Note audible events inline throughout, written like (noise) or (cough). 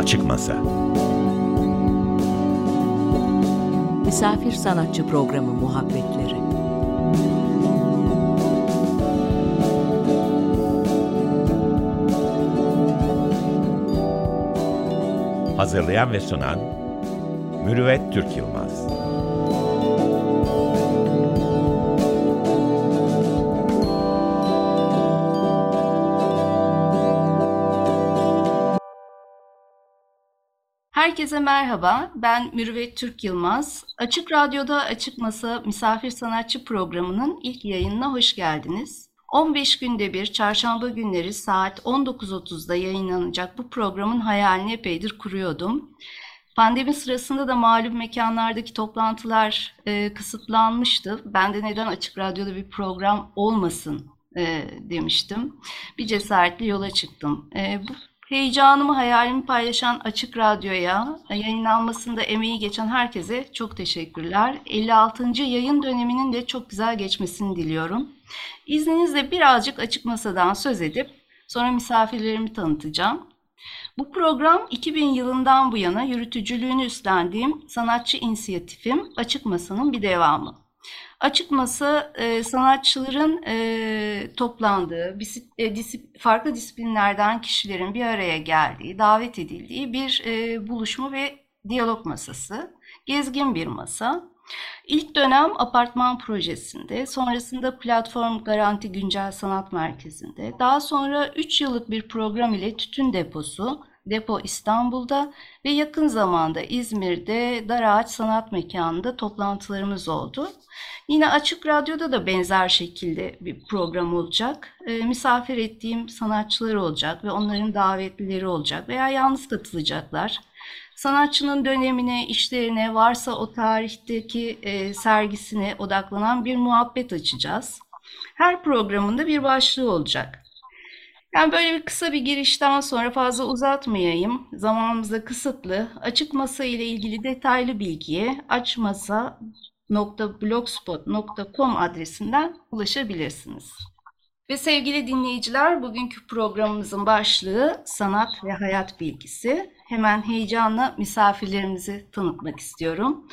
Açık Masa. Misafir Sanatçı Programı Muhabbetleri. Hazırlayan ve sunan Mürüvvet Türk Yılmaz Herkese merhaba, ben Mürüvvet Türk Yılmaz. Açık Radyo'da Açık Masa Misafir Sanatçı programının ilk yayınına hoş geldiniz. 15 günde bir çarşamba günleri saat 19.30'da yayınlanacak bu programın hayalini epeydir kuruyordum. Pandemi sırasında da malum mekanlardaki toplantılar e, kısıtlanmıştı. Ben de neden Açık Radyo'da bir program olmasın e, demiştim. Bir cesaretle yola çıktım. E, bu Heyecanımı, hayalimi paylaşan Açık Radyo'ya, yayınlanmasında emeği geçen herkese çok teşekkürler. 56. yayın döneminin de çok güzel geçmesini diliyorum. İzninizle birazcık Açık Masa'dan söz edip sonra misafirlerimi tanıtacağım. Bu program 2000 yılından bu yana yürütücülüğünü üstlendiğim sanatçı inisiyatifim Açık Masa'nın bir devamı. Açık masa e, sanatçıların e, toplandığı, e, disip, farklı disiplinlerden kişilerin bir araya geldiği, davet edildiği bir e, buluşma ve diyalog masası. Gezgin bir masa. İlk dönem apartman projesinde, sonrasında platform garanti güncel sanat merkezinde, daha sonra 3 yıllık bir program ile tütün deposu, Depo İstanbul'da ve yakın zamanda İzmir'de Darağaç Sanat Mekanı'nda toplantılarımız oldu. Yine Açık Radyo'da da benzer şekilde bir program olacak. E, misafir ettiğim sanatçılar olacak ve onların davetlileri olacak veya yalnız katılacaklar. Sanatçının dönemine, işlerine, varsa o tarihteki e, sergisine odaklanan bir muhabbet açacağız. Her programında bir başlığı olacak. Yani böyle bir kısa bir girişten sonra fazla uzatmayayım. Zamanımız da kısıtlı. Açık masa ile ilgili detaylı bilgiye açmasa.blogspot.com adresinden ulaşabilirsiniz. Ve sevgili dinleyiciler, bugünkü programımızın başlığı sanat ve hayat bilgisi. Hemen heyecanla misafirlerimizi tanıtmak istiyorum.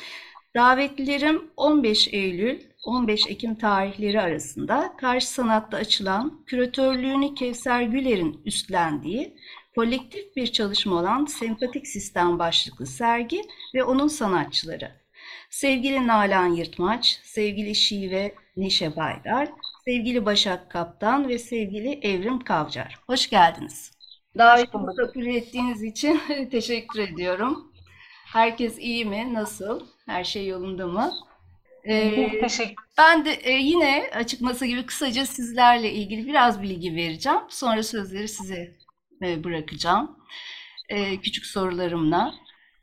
Davetlilerim 15 Eylül 15 Ekim tarihleri arasında Karşı Sanat'ta açılan küratörlüğünü Kevser Güler'in üstlendiği kolektif bir çalışma olan Sempatik Sistem başlıklı sergi ve onun sanatçıları. Sevgili Nalan Yırtmaç, sevgili Şive Neşe Baydar, sevgili Başak Kaptan ve sevgili Evrim Kavcar. Hoş geldiniz. Davetimi kabul ettiğiniz için (laughs) teşekkür ediyorum. Herkes iyi mi? Nasıl? Her şey yolunda mı? Ee, Teşekkür. Ben de e, yine açık masa gibi kısaca sizlerle ilgili biraz bilgi vereceğim. Sonra sözleri size e, bırakacağım. E, küçük sorularımla.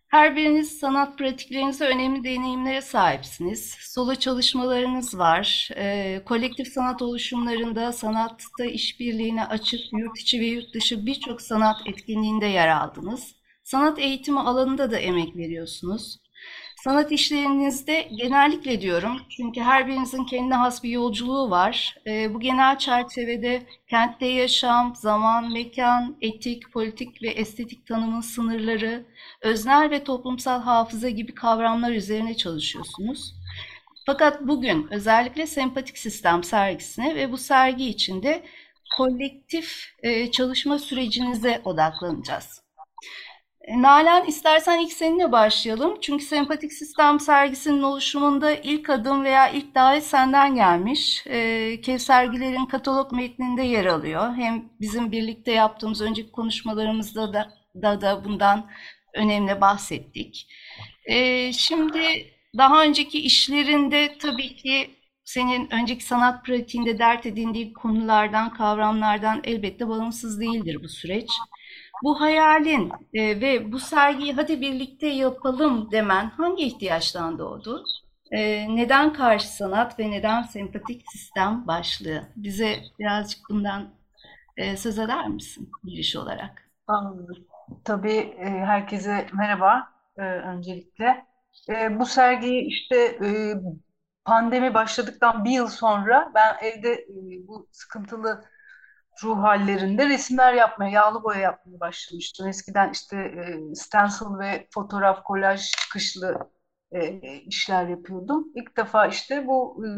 Her biriniz sanat pratiklerinizde önemli deneyimlere sahipsiniz. Solo çalışmalarınız var. E, kolektif sanat oluşumlarında sanatta işbirliğine açık yurt içi ve yurt dışı birçok sanat etkinliğinde yer aldınız. Sanat eğitimi alanında da emek veriyorsunuz. Sanat işlerinizde genellikle diyorum çünkü her birinizin kendine has bir yolculuğu var. E, bu genel çerçevede kentte yaşam, zaman, mekan, etik, politik ve estetik tanımın sınırları, öznel ve toplumsal hafıza gibi kavramlar üzerine çalışıyorsunuz. Fakat bugün özellikle sempatik sistem sergisine ve bu sergi içinde kolektif e, çalışma sürecinize odaklanacağız. Nalan istersen ilk seninle başlayalım. Çünkü sempatik sistem sergisinin oluşumunda ilk adım veya ilk davet senden gelmiş. E, Kevser Güler'in katalog metninde yer alıyor. Hem bizim birlikte yaptığımız önceki konuşmalarımızda da da, da bundan önemli bahsettik. E, şimdi daha önceki işlerinde tabii ki senin önceki sanat pratiğinde dert edindiği konulardan, kavramlardan elbette bağımsız değildir bu süreç. Bu hayalin e, ve bu sergiyi hadi birlikte yapalım demen hangi ihtiyaçtan doğdu? E, neden karşı sanat ve neden sempatik sistem başlığı? Bize birazcık bundan e, söz eder misin giriş olarak? Tabii e, herkese merhaba e, öncelikle. E, bu sergiyi işte pandemi başladıktan bir yıl sonra ben evde bu sıkıntılı ruh hallerinde resimler yapmaya, yağlı boya yapmaya başlamıştım. Eskiden işte e, stencil ve fotoğraf kolaj çıkışlı e, işler yapıyordum. İlk defa işte bu e,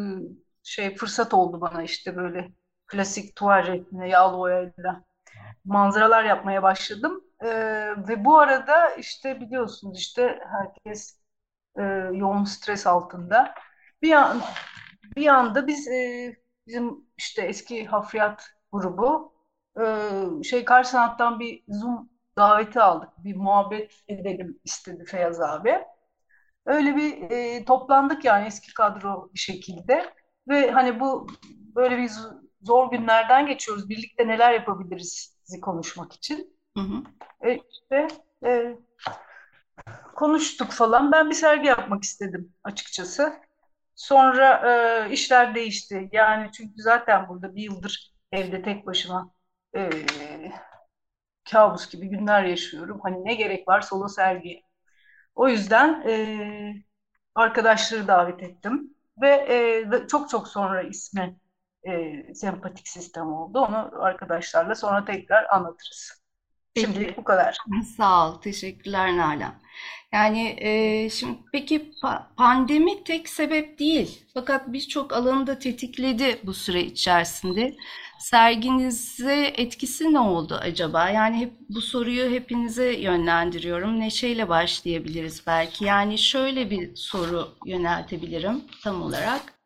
şey fırsat oldu bana işte böyle klasik tuval resmine yağlı boyayla manzaralar yapmaya başladım. E, ve bu arada işte biliyorsunuz işte herkes e, yoğun stres altında. Bir an bir anda biz e, bizim işte eski hafriyat grubu e, şey karşı sanattan bir Zoom daveti aldık. Bir muhabbet edelim istedi Feyyaz abi. Öyle bir e, toplandık yani eski kadro bir şekilde ve hani bu böyle bir zor günlerden geçiyoruz. Birlikte neler yapabiliriz konuşmak için. Hı hı. E, işte e, konuştuk falan. Ben bir sergi yapmak istedim açıkçası. Sonra e, işler değişti. Yani çünkü zaten burada bir yıldır evde tek başıma e, kabus gibi günler yaşıyorum. Hani ne gerek var solo sergi. O yüzden e, arkadaşları davet ettim ve e, çok çok sonra ismi e, sempatik sistem oldu. Onu arkadaşlarla sonra tekrar anlatırız. Şimdi bu kadar. Sağ ol, teşekkürler Nalan. Yani e, şimdi peki pa- pandemi tek sebep değil. Fakat birçok alanı tetikledi bu süre içerisinde. Serginize etkisi ne oldu acaba? Yani hep bu soruyu hepinize yönlendiriyorum. Neşeyle başlayabiliriz belki. Yani şöyle bir soru yöneltebilirim tam olarak.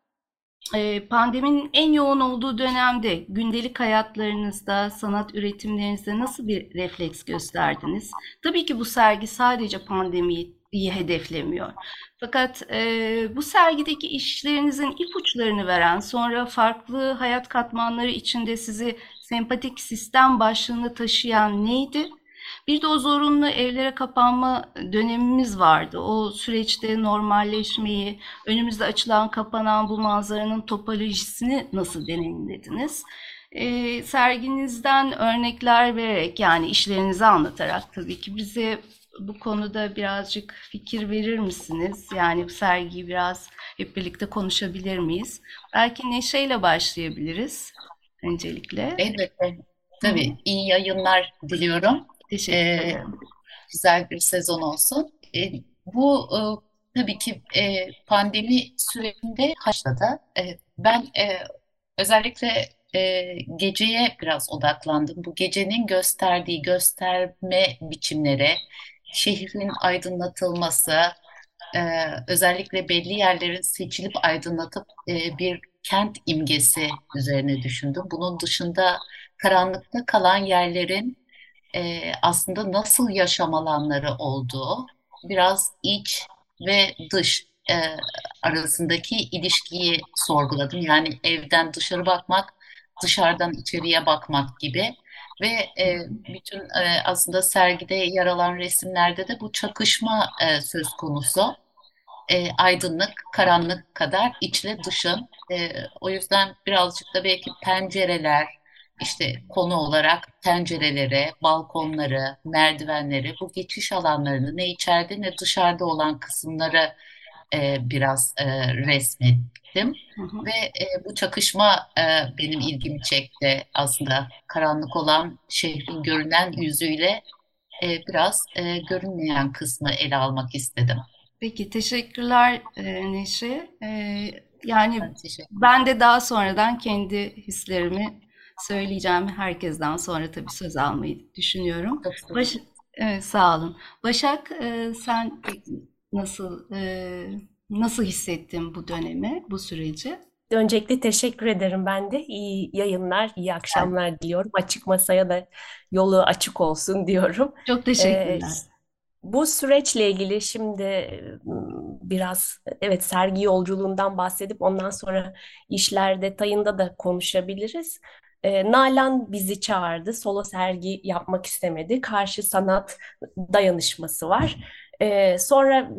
Ee, pandeminin en yoğun olduğu dönemde gündelik hayatlarınızda, sanat üretimlerinizde nasıl bir refleks gösterdiniz? Tabii ki bu sergi sadece pandemiyi hedeflemiyor. Fakat e, bu sergideki işlerinizin ipuçlarını veren, sonra farklı hayat katmanları içinde sizi sempatik sistem başlığını taşıyan neydi? Bir de o zorunlu evlere kapanma dönemimiz vardı. O süreçte normalleşmeyi, önümüzde açılan kapanan bu manzaranın topolojisini nasıl deneyimlediniz? E, serginizden örnekler vererek yani işlerinizi anlatarak tabii ki bize bu konuda birazcık fikir verir misiniz? Yani bu sergiyi biraz hep birlikte konuşabilir miyiz? Belki Neşe'yle başlayabiliriz öncelikle. Elbette. Tabii iyi yayınlar diliyorum. Teşekkür ederim. güzel bir sezon olsun. E, bu e, tabii ki e, pandemi sürecinde Haçlı'da e, ben e, özellikle e, geceye biraz odaklandım. Bu gecenin gösterdiği gösterme biçimleri, şehrin aydınlatılması, e, özellikle belli yerlerin seçilip aydınlatıp e, bir kent imgesi üzerine düşündüm. Bunun dışında karanlıkta kalan yerlerin e, aslında nasıl yaşam alanları olduğu, biraz iç ve dış e, arasındaki ilişkiyi sorguladım. Yani evden dışarı bakmak, dışarıdan içeriye bakmak gibi ve e, bütün e, aslında sergide yer alan resimlerde de bu çakışma e, söz konusu. E, aydınlık, karanlık kadar içle dışın. E, o yüzden birazcık da belki pencereler, işte konu olarak pencerelere, balkonları, merdivenleri, bu geçiş alanlarını ne içeride ne dışarıda olan kısımları e, biraz e, resmettim. Hı hı. Ve e, bu çakışma e, benim ilgimi çekti aslında. Karanlık olan şehrin görünen yüzüyle e, biraz e, görünmeyen kısmı ele almak istedim. Peki teşekkürler e, Neşe. E, yani ben, ben de daha sonradan kendi hislerimi söyleyeceğim herkesten sonra tabii söz almayı düşünüyorum. Baş, evet, sağ olun. Başak e, sen nasıl e, nasıl hissettin bu dönemi, bu süreci? Öncelikle teşekkür ederim ben de. İyi yayınlar, iyi akşamlar diliyorum. Açık masaya da yolu açık olsun (laughs) diyorum. Çok teşekkürler. Ee, bu süreçle ilgili şimdi biraz evet sergi yolculuğundan bahsedip ondan sonra işler detayında da konuşabiliriz. E, Nalan bizi çağırdı. Solo sergi yapmak istemedi. Karşı sanat dayanışması var. E, sonra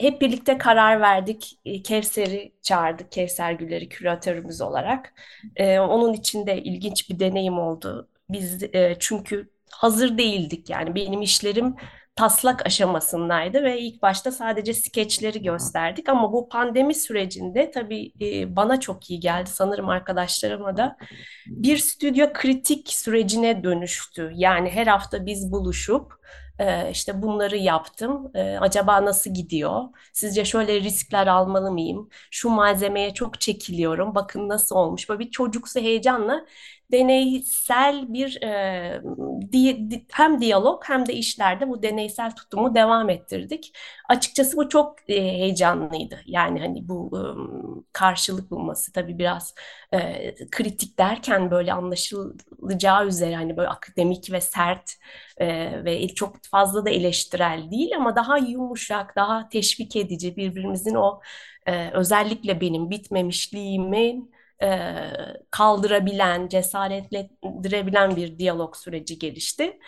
hep birlikte karar verdik. Kevser'i çağırdık. Kevser Güler'i küratörümüz olarak. E, onun için de ilginç bir deneyim oldu. Biz e, çünkü hazır değildik yani benim işlerim taslak aşamasındaydı ve ilk başta sadece skeçleri gösterdik ama bu pandemi sürecinde tabii e, bana çok iyi geldi sanırım arkadaşlarıma da bir stüdyo kritik sürecine dönüştü. Yani her hafta biz buluşup e, işte bunları yaptım. E, acaba nasıl gidiyor? Sizce şöyle riskler almalı mıyım? Şu malzemeye çok çekiliyorum. Bakın nasıl olmuş. Böyle bir çocuksu heyecanla deneysel bir e, di, di, hem diyalog hem de işlerde bu deneysel tutumu devam ettirdik. Açıkçası bu çok e, heyecanlıydı. Yani hani bu e, karşılık bulması tabii biraz e, kritik derken böyle anlaşılacağı üzere hani böyle akademik ve sert e, ve çok fazla da eleştirel değil ama daha yumuşak, daha teşvik edici birbirimizin o e, özellikle benim bitmemişliğimin e, kaldırabilen, cesaretlendirebilen bir diyalog süreci gelişti.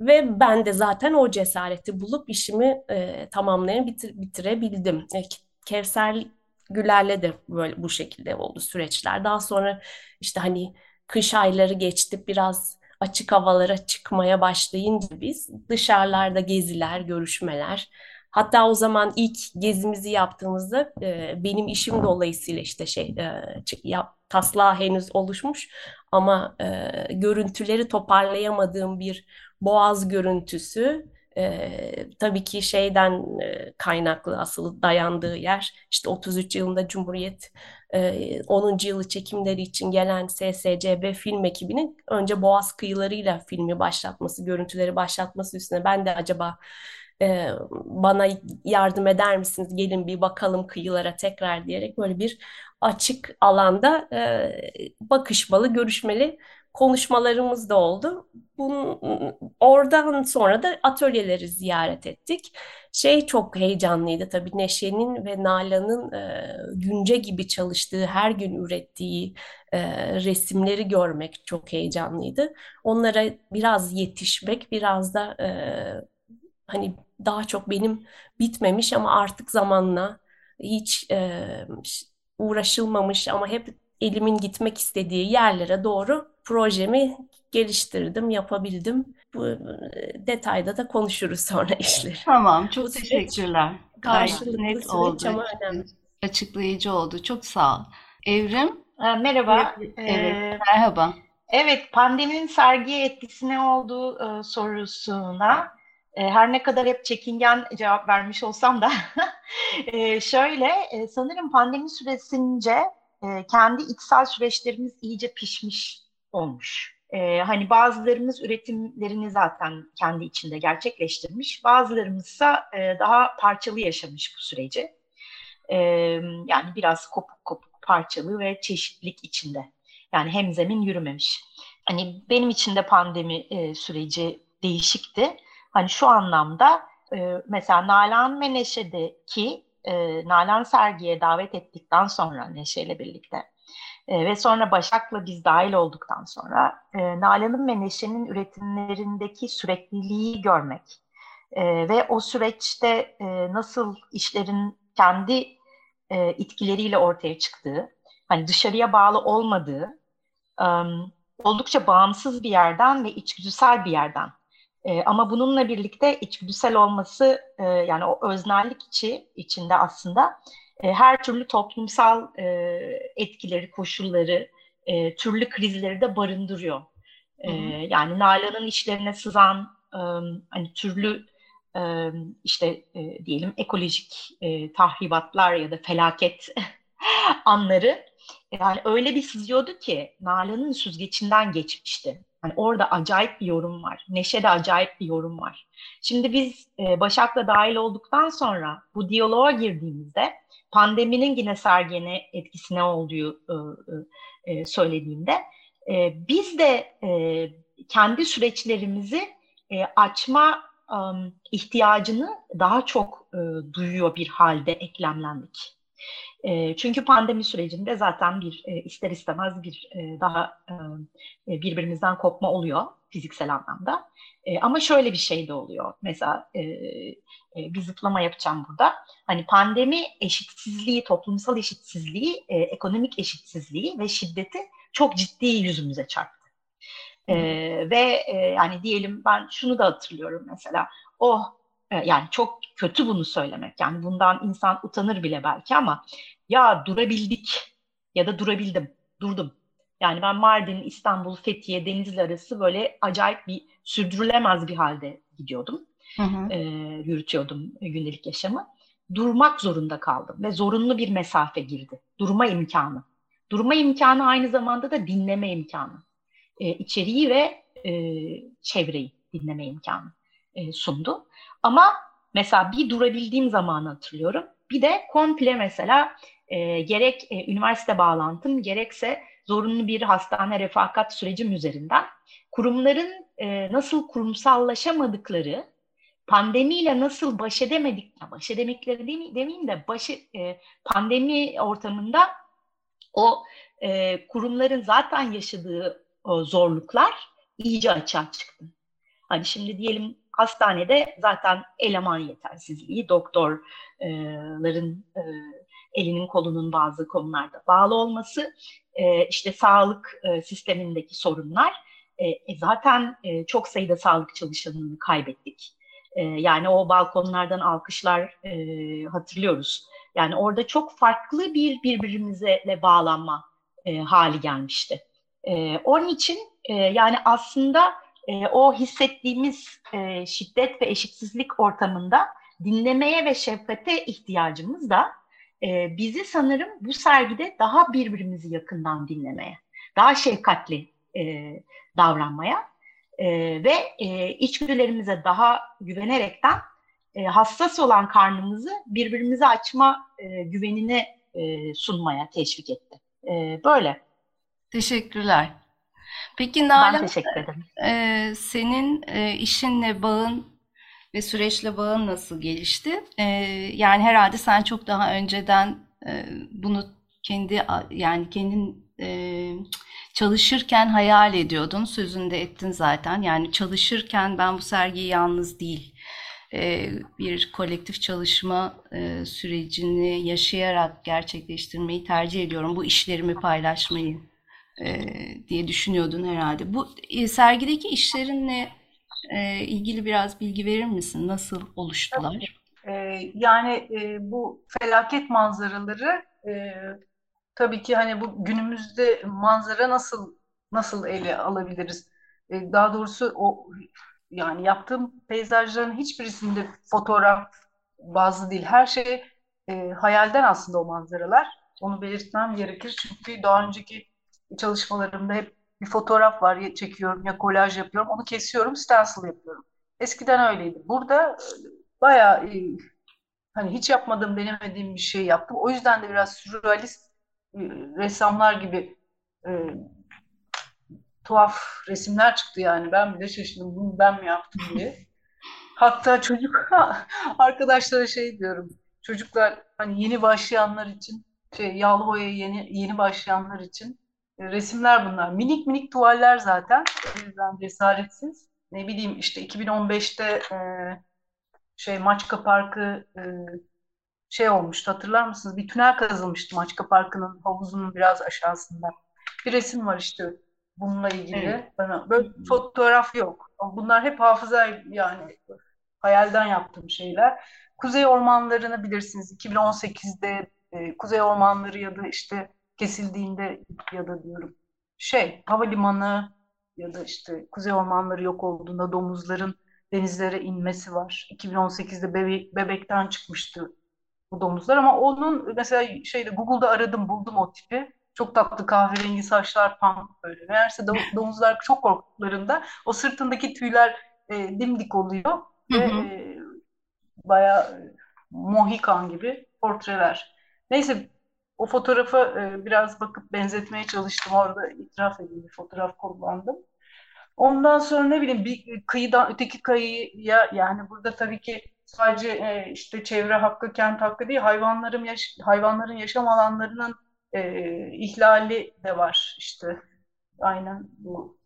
Ve ben de zaten o cesareti bulup işimi e, tamamlayan bitir, bitirebildim. E, Kevser Güler'le de böyle bu şekilde oldu süreçler. Daha sonra işte hani kış ayları geçti biraz açık havalara çıkmaya başlayınca biz dışarılarda geziler, görüşmeler, Hatta o zaman ilk gezimizi yaptığımızda e, benim işim dolayısıyla işte şey e, ya, taslağı henüz oluşmuş ama e, görüntüleri toparlayamadığım bir boğaz görüntüsü e, tabii ki şeyden e, kaynaklı asıl dayandığı yer işte 33 yılında Cumhuriyet e, 10. yılı çekimleri için gelen SSCB film ekibinin önce Boğaz kıyılarıyla filmi başlatması, görüntüleri başlatması üstüne ben de acaba e, bana yardım eder misiniz gelin bir bakalım kıyılara tekrar diyerek böyle bir açık alanda e, bakışmalı, görüşmeli konuşmalarımız da oldu. Bunun, oradan sonra da atölyeleri ziyaret ettik. Şey çok heyecanlıydı tabii Neşe'nin ve Nalan'ın e, günce gibi çalıştığı, her gün ürettiği e, resimleri görmek çok heyecanlıydı. Onlara biraz yetişmek, biraz da e, hani daha çok benim bitmemiş ama artık zamanla hiç e, uğraşılmamış ama hep elimin gitmek istediği yerlere doğru projemi geliştirdim, yapabildim. Bu e, detayda da konuşuruz sonra işleri. Tamam, çok teşekkürler. Gayet net oldu. Ama önemli. Açıklayıcı oldu. Çok sağ ol. Evrim? Merhaba. Evet, evet. merhaba. Evet, pandeminin sergiye etkisi ne olduğu e, sorusuna her ne kadar hep çekingen cevap vermiş olsam da (laughs) e, şöyle e, sanırım pandemi süresince e, kendi içsel süreçlerimiz iyice pişmiş olmuş. Hani bazılarımız üretimlerini zaten kendi içinde gerçekleştirmiş, bazılarımızsa daha parçalı yaşamış bu süreci. Yani biraz kopuk kopuk parçalı ve çeşitlilik içinde. Yani hem zemin yürümemiş. Hani benim için de pandemi süreci değişikti. Hani şu anlamda e, mesela Nalan ve Neşe'deki e, Nalan sergiye davet ettikten sonra Neşe ile birlikte e, ve sonra Başak'la biz dahil olduktan sonra e, Nalan'ın ve Neşe'nin üretimlerindeki sürekliliği görmek e, ve o süreçte e, nasıl işlerin kendi e, etkileriyle ortaya çıktığı, hani dışarıya bağlı olmadığı, e, oldukça bağımsız bir yerden ve içgüdüsel bir yerden e, ama bununla birlikte içgüdüsel olması e, yani o öznellik içi içinde aslında e, her türlü toplumsal e, etkileri, koşulları, e, türlü krizleri de barındırıyor. E, yani Nalan'ın işlerine sızan e, hani türlü e, işte e, diyelim ekolojik e, tahribatlar ya da felaket (laughs) anları yani öyle bir sızıyordu ki Nalan'ın süzgecinden geçmişti. Yani orada acayip bir yorum var. Neşe'de acayip bir yorum var. Şimdi biz e, Başak'la dahil olduktan sonra bu diyaloğa girdiğimizde pandeminin yine sergine etkisine olduğu e, e, e, söylediğimde e, biz de e, kendi süreçlerimizi e, açma e, ihtiyacını daha çok e, duyuyor bir halde eklemlendik. E, çünkü pandemi sürecinde zaten bir e, ister istemez bir e, daha e, birbirimizden kopma oluyor fiziksel anlamda. E, ama şöyle bir şey de oluyor. Mesela e, e, bir zıplama yapacağım burada. Hani pandemi eşitsizliği, toplumsal eşitsizliği, e, ekonomik eşitsizliği ve şiddeti çok ciddi yüzümüze çarptı. E, ve e, yani diyelim ben şunu da hatırlıyorum mesela. Oh yani çok kötü bunu söylemek. Yani bundan insan utanır bile belki ama ya durabildik ya da durabildim, durdum. Yani ben Mardin, İstanbul, Fethiye, Denizli arası böyle acayip bir sürdürülemez bir halde gidiyordum. Hı hı. E, yürütüyordum gündelik yaşamı. Durmak zorunda kaldım ve zorunlu bir mesafe girdi. Durma imkanı. Durma imkanı aynı zamanda da dinleme imkanı. E, içeriği ve e, çevreyi dinleme imkanı e, sundu. Ama mesela bir durabildiğim zamanı hatırlıyorum. Bir de komple mesela e, gerek e, üniversite bağlantım gerekse zorunlu bir hastane refakat sürecim üzerinden kurumların e, nasıl kurumsallaşamadıkları, pandemiyle nasıl baş edemedik, baş edemekleri demeyeyim, de başı, e, pandemi ortamında o e, kurumların zaten yaşadığı o zorluklar iyice açığa çıktı. Hani şimdi diyelim hastanede zaten eleman yetersizliği, doktorların e, elinin kolunun bazı konularda bağlı olması, e, işte sağlık e, sistemindeki sorunlar, zaten çok sayıda sağlık çalışanını kaybettik. Yani o balkonlardan alkışlar hatırlıyoruz. Yani orada çok farklı bir birbirimize bağlanma hali gelmişti. Onun için yani aslında e, o hissettiğimiz e, şiddet ve eşitsizlik ortamında dinlemeye ve şefkate ihtiyacımız da e, bizi sanırım bu sergide daha birbirimizi yakından dinlemeye, daha şefkatli e, davranmaya e, ve e, içgüdülerimize daha güvenerekten e, hassas olan karnımızı birbirimize açma e, güvenini e, sunmaya teşvik etti. E, böyle. Teşekkürler. Peki Nalan, ben teşekkür ederim. E, senin e, işinle bağın ve süreçle bağın nasıl gelişti? E, yani herhalde sen çok daha önceden e, bunu kendi yani kendin e, çalışırken hayal ediyordun. Sözünde ettin zaten. Yani çalışırken ben bu sergiyi yalnız değil e, bir kolektif çalışma e, sürecini yaşayarak gerçekleştirmeyi tercih ediyorum. Bu işlerimi paylaşmayı e, diye düşünüyordun herhalde. Bu e, sergideki işlerinle e, ilgili biraz bilgi verir misin? Nasıl oluştular? E, yani e, bu felaket manzaraları e, tabii ki hani bu günümüzde manzara nasıl nasıl ele alabiliriz? E, daha doğrusu o yani yaptığım peyzajların hiçbirisinde fotoğraf bazı değil. Her şey e, hayalden aslında o manzaralar. Onu belirtmem gerekir çünkü daha önceki çalışmalarımda hep bir fotoğraf var ya çekiyorum ya kolaj yapıyorum onu kesiyorum stencil yapıyorum. Eskiden öyleydi. Burada e, bayağı e, hani hiç yapmadığım denemediğim bir şey yaptım. O yüzden de biraz sürrealist e, ressamlar gibi e, tuhaf resimler çıktı yani. Ben bile şaşırdım. Bunu ben mi yaptım diye. Hatta çocuk (laughs) arkadaşlara şey diyorum. Çocuklar hani yeni başlayanlar için şey yağlı boya yeni yeni başlayanlar için resimler bunlar. Minik minik tuvaller zaten. O yüzden cesaretsiz. Ne bileyim işte 2015'te e, şey Maçka Parkı e, şey olmuştu hatırlar mısınız? Bir tünel kazılmıştı Maçka Parkı'nın havuzunun biraz aşağısında. Bir resim var işte bununla ilgili. Evet. Bana böyle fotoğraf yok. Bunlar hep hafıza yani hayalden yaptığım şeyler. Kuzey ormanlarını bilirsiniz. 2018'de e, Kuzey ormanları ya da işte kesildiğinde ya da diyorum şey havalimanı ya da işte kuzey ormanları yok olduğunda domuzların denizlere inmesi var. 2018'de bebe bebekten çıkmıştı bu domuzlar ama onun mesela şeyde Google'da aradım buldum o tipi. Çok tatlı kahverengi saçlar pamuk böyle. Meğerse (laughs) domuzlar çok korktuklarında o sırtındaki tüyler e, dimdik oluyor ve e, bayağı mohikan gibi portreler. Neyse o fotoğrafa e, biraz bakıp benzetmeye çalıştım. Orada itiraf edeyim bir fotoğraf kullandım. Ondan sonra ne bileyim bir kıyıdan öteki kıyıya yani burada tabii ki sadece e, işte çevre hakkı, kent hakkı değil hayvanların yaş hayvanların yaşam alanlarının e, ihlali de var işte. Aynen bu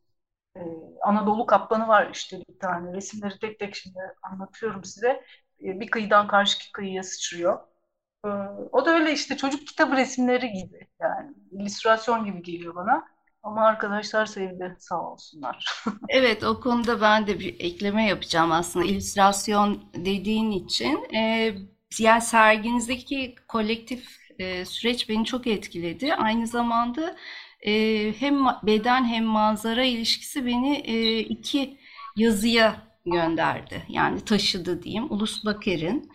e, Anadolu kaplanı var işte bir tane. Resimleri tek tek şimdi anlatıyorum size. E, bir kıyıdan karşı kıyıya sıçrıyor. O da öyle işte çocuk kitabı resimleri gibi yani illüstrasyon gibi geliyor bana. Ama arkadaşlar sevdi sağ olsunlar. (laughs) Evet, o konuda ben de bir ekleme yapacağım aslında. İllüstrasyon dediğin için. Ee, yani serginizdeki kolektif e, süreç beni çok etkiledi. Aynı zamanda e, hem beden hem manzara ilişkisi beni e, iki yazıya gönderdi. Yani taşıdı diyeyim. Ulus Baker'in.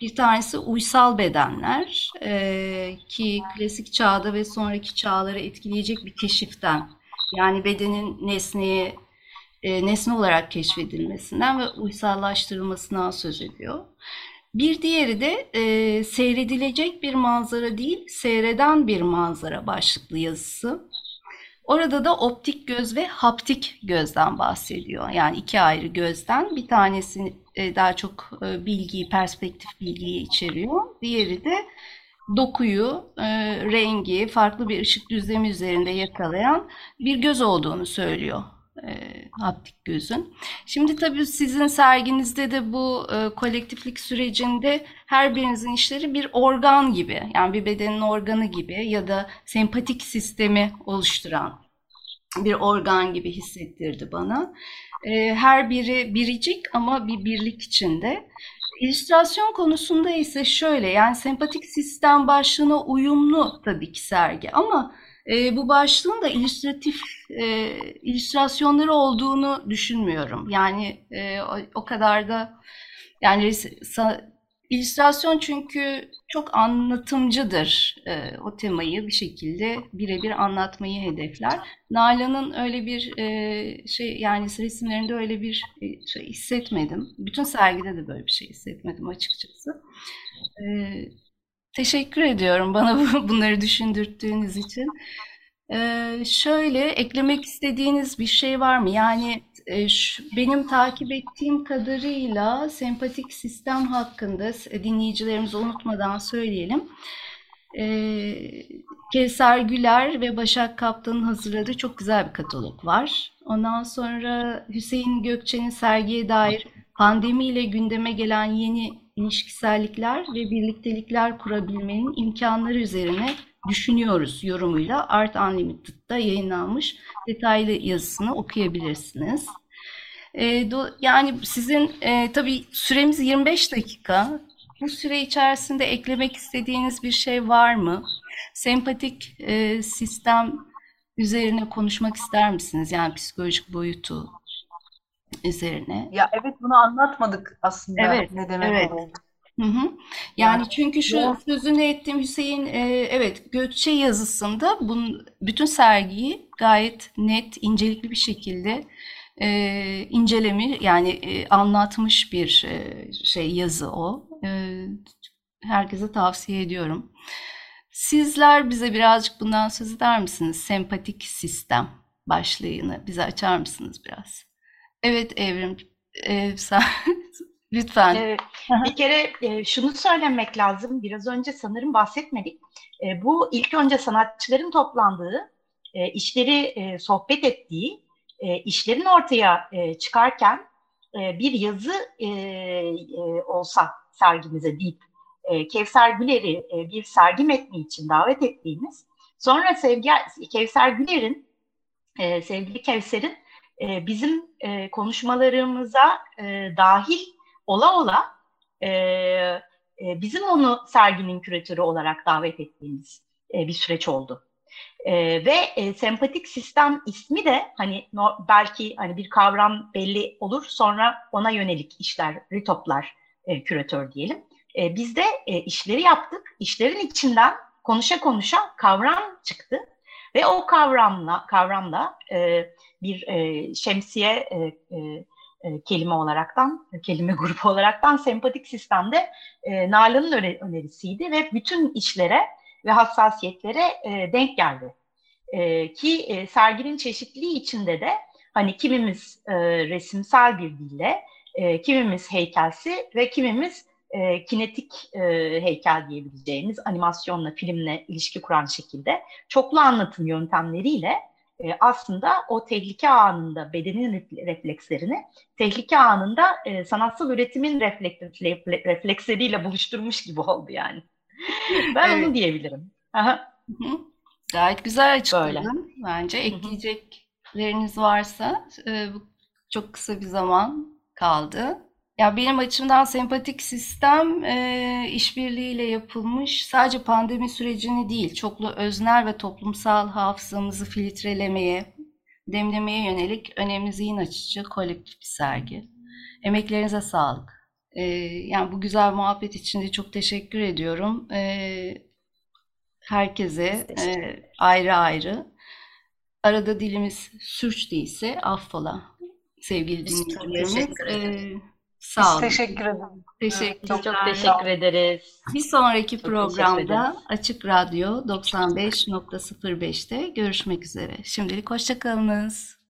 Bir tanesi uysal bedenler e, ki klasik çağda ve sonraki çağları etkileyecek bir keşiften yani bedenin nesneye e, nesne olarak keşfedilmesinden ve uysallaştırılmasından söz ediyor. Bir diğeri de e, seyredilecek bir manzara değil, seyreden bir manzara başlıklı yazısı. Orada da optik göz ve haptik gözden bahsediyor. Yani iki ayrı gözden. Bir tanesi daha çok e, bilgiyi, perspektif bilgiyi içeriyor. Diğeri de dokuyu, e, rengi, farklı bir ışık düzlemi üzerinde yakalayan bir göz olduğunu söylüyor e, haptik gözün. Şimdi tabii sizin serginizde de bu e, kolektiflik sürecinde her birinizin işleri bir organ gibi, yani bir bedenin organı gibi ya da sempatik sistemi oluşturan bir organ gibi hissettirdi bana. E, her biri biricik ama bir birlik içinde. İllüstrasyon konusunda ise şöyle, yani sempatik sistem başlığına uyumlu tabii ki sergi ama e, bu başlığın da illüstratif e, illüstrasyonları olduğunu düşünmüyorum. Yani e, o, o kadar da yani illüstrasyon çünkü çok anlatımcıdır. E, o temayı bir şekilde birebir anlatmayı hedefler. Nalan'ın öyle bir e, şey yani resimlerinde öyle bir e, şey hissetmedim. Bütün sergide de böyle bir şey hissetmedim açıkçası. E, Teşekkür ediyorum bana (laughs) bunları düşündürttüğünüz için. Ee, şöyle eklemek istediğiniz bir şey var mı? Yani e, şu, benim takip ettiğim kadarıyla sempatik sistem hakkında dinleyicilerimizi unutmadan söyleyelim. Ee, Kevser Güler ve Başak Kaptan'ın hazırladığı çok güzel bir katalog var. Ondan sonra Hüseyin Gökçe'nin sergiye dair pandemiyle gündeme gelen yeni ilişkisellikler ve birliktelikler kurabilmenin imkanları üzerine düşünüyoruz yorumuyla Art Unlimited'da yayınlanmış detaylı yazısını okuyabilirsiniz. E, do, yani sizin e, tabii süremiz 25 dakika. Bu süre içerisinde eklemek istediğiniz bir şey var mı? Sempatik e, sistem üzerine konuşmak ister misiniz? Yani psikolojik boyutu üzerine. Ya evet bunu anlatmadık aslında Evet, ne demek evet. olduğunu. Hı hı. Yani çünkü şu bu sözünü ettiğim Hüseyin e, evet Gökçe yazısında bunun bütün sergiyi gayet net, incelikli bir şekilde e, incelemi yani e, anlatmış bir e, şey yazı o. E, herkese tavsiye ediyorum. Sizler bize birazcık bundan söz eder misiniz? Sempatik sistem başlığını bize açar mısınız biraz? Evet Evrim, e, sen (laughs) lütfen. Evet, bir kere e, şunu söylemek lazım. Biraz önce sanırım bahsetmedik. E, bu ilk önce sanatçıların toplandığı, e, işleri e, sohbet ettiği, e, işlerin ortaya e, çıkarken bir yazı olsa sergimize deyip Kevser Güler'i bir sergi metni için davet ettiğimiz, sonra sevgi, Kevser Güler'in, sevgili Kevser'in bizim konuşmalarımıza dahil ola ola e, e, bizim onu serginin küratörü olarak davet ettiğimiz e, bir süreç oldu. E, ve e, sempatik sistem ismi de hani no, belki hani bir kavram belli olur sonra ona yönelik işler, ritoplar e, küratör diyelim. E, biz de e, işleri yaptık. İşlerin içinden konuşa konuşa kavram çıktı ve o kavramla kavramla e, bir e, şemsiye e, e, e, kelime olaraktan, kelime (laughs) grubu olaraktan sempatik sistemde e, Nalan'ın önerisiydi ve bütün işlere ve hassasiyetlere e, denk geldi. E, ki e, serginin çeşitliliği içinde de hani kimimiz e, resimsel bir dille, e, kimimiz heykelsi ve kimimiz e, kinetik e, heykel diyebileceğimiz animasyonla, filmle ilişki kuran şekilde çoklu anlatım yöntemleriyle e, aslında o tehlike anında bedenin reflekslerini tehlike anında e, sanatsal üretimin refleksleriyle buluşturmuş gibi oldu yani. (laughs) Ben Evet. onu diyebilirim. Aha. Hı hı. Gayet güzel açıkladın. Bence ekleyecekleriniz varsa e, çok kısa bir zaman kaldı. Ya benim açımdan sempatik sistem e, işbirliğiyle yapılmış sadece pandemi sürecini değil, çoklu öznel ve toplumsal hafızamızı filtrelemeye, demlemeye yönelik önemli zihin açıcı kolektif bir sergi. Emeklerinize sağlık. E, yani bu güzel muhabbet için de çok teşekkür ediyorum. E, herkese e, ayrı ayrı. Arada dilimiz sürç değilse affola sevgili dinleyicilerimiz. Teşekkür ederiz. Biz sağ olun. teşekkür ederim. Teşekkürler. Çok teşekkür ederiz. Bir sonraki Çok programda. Açık Radyo 95.05'te görüşmek üzere. Şimdilik hoşça kalınız.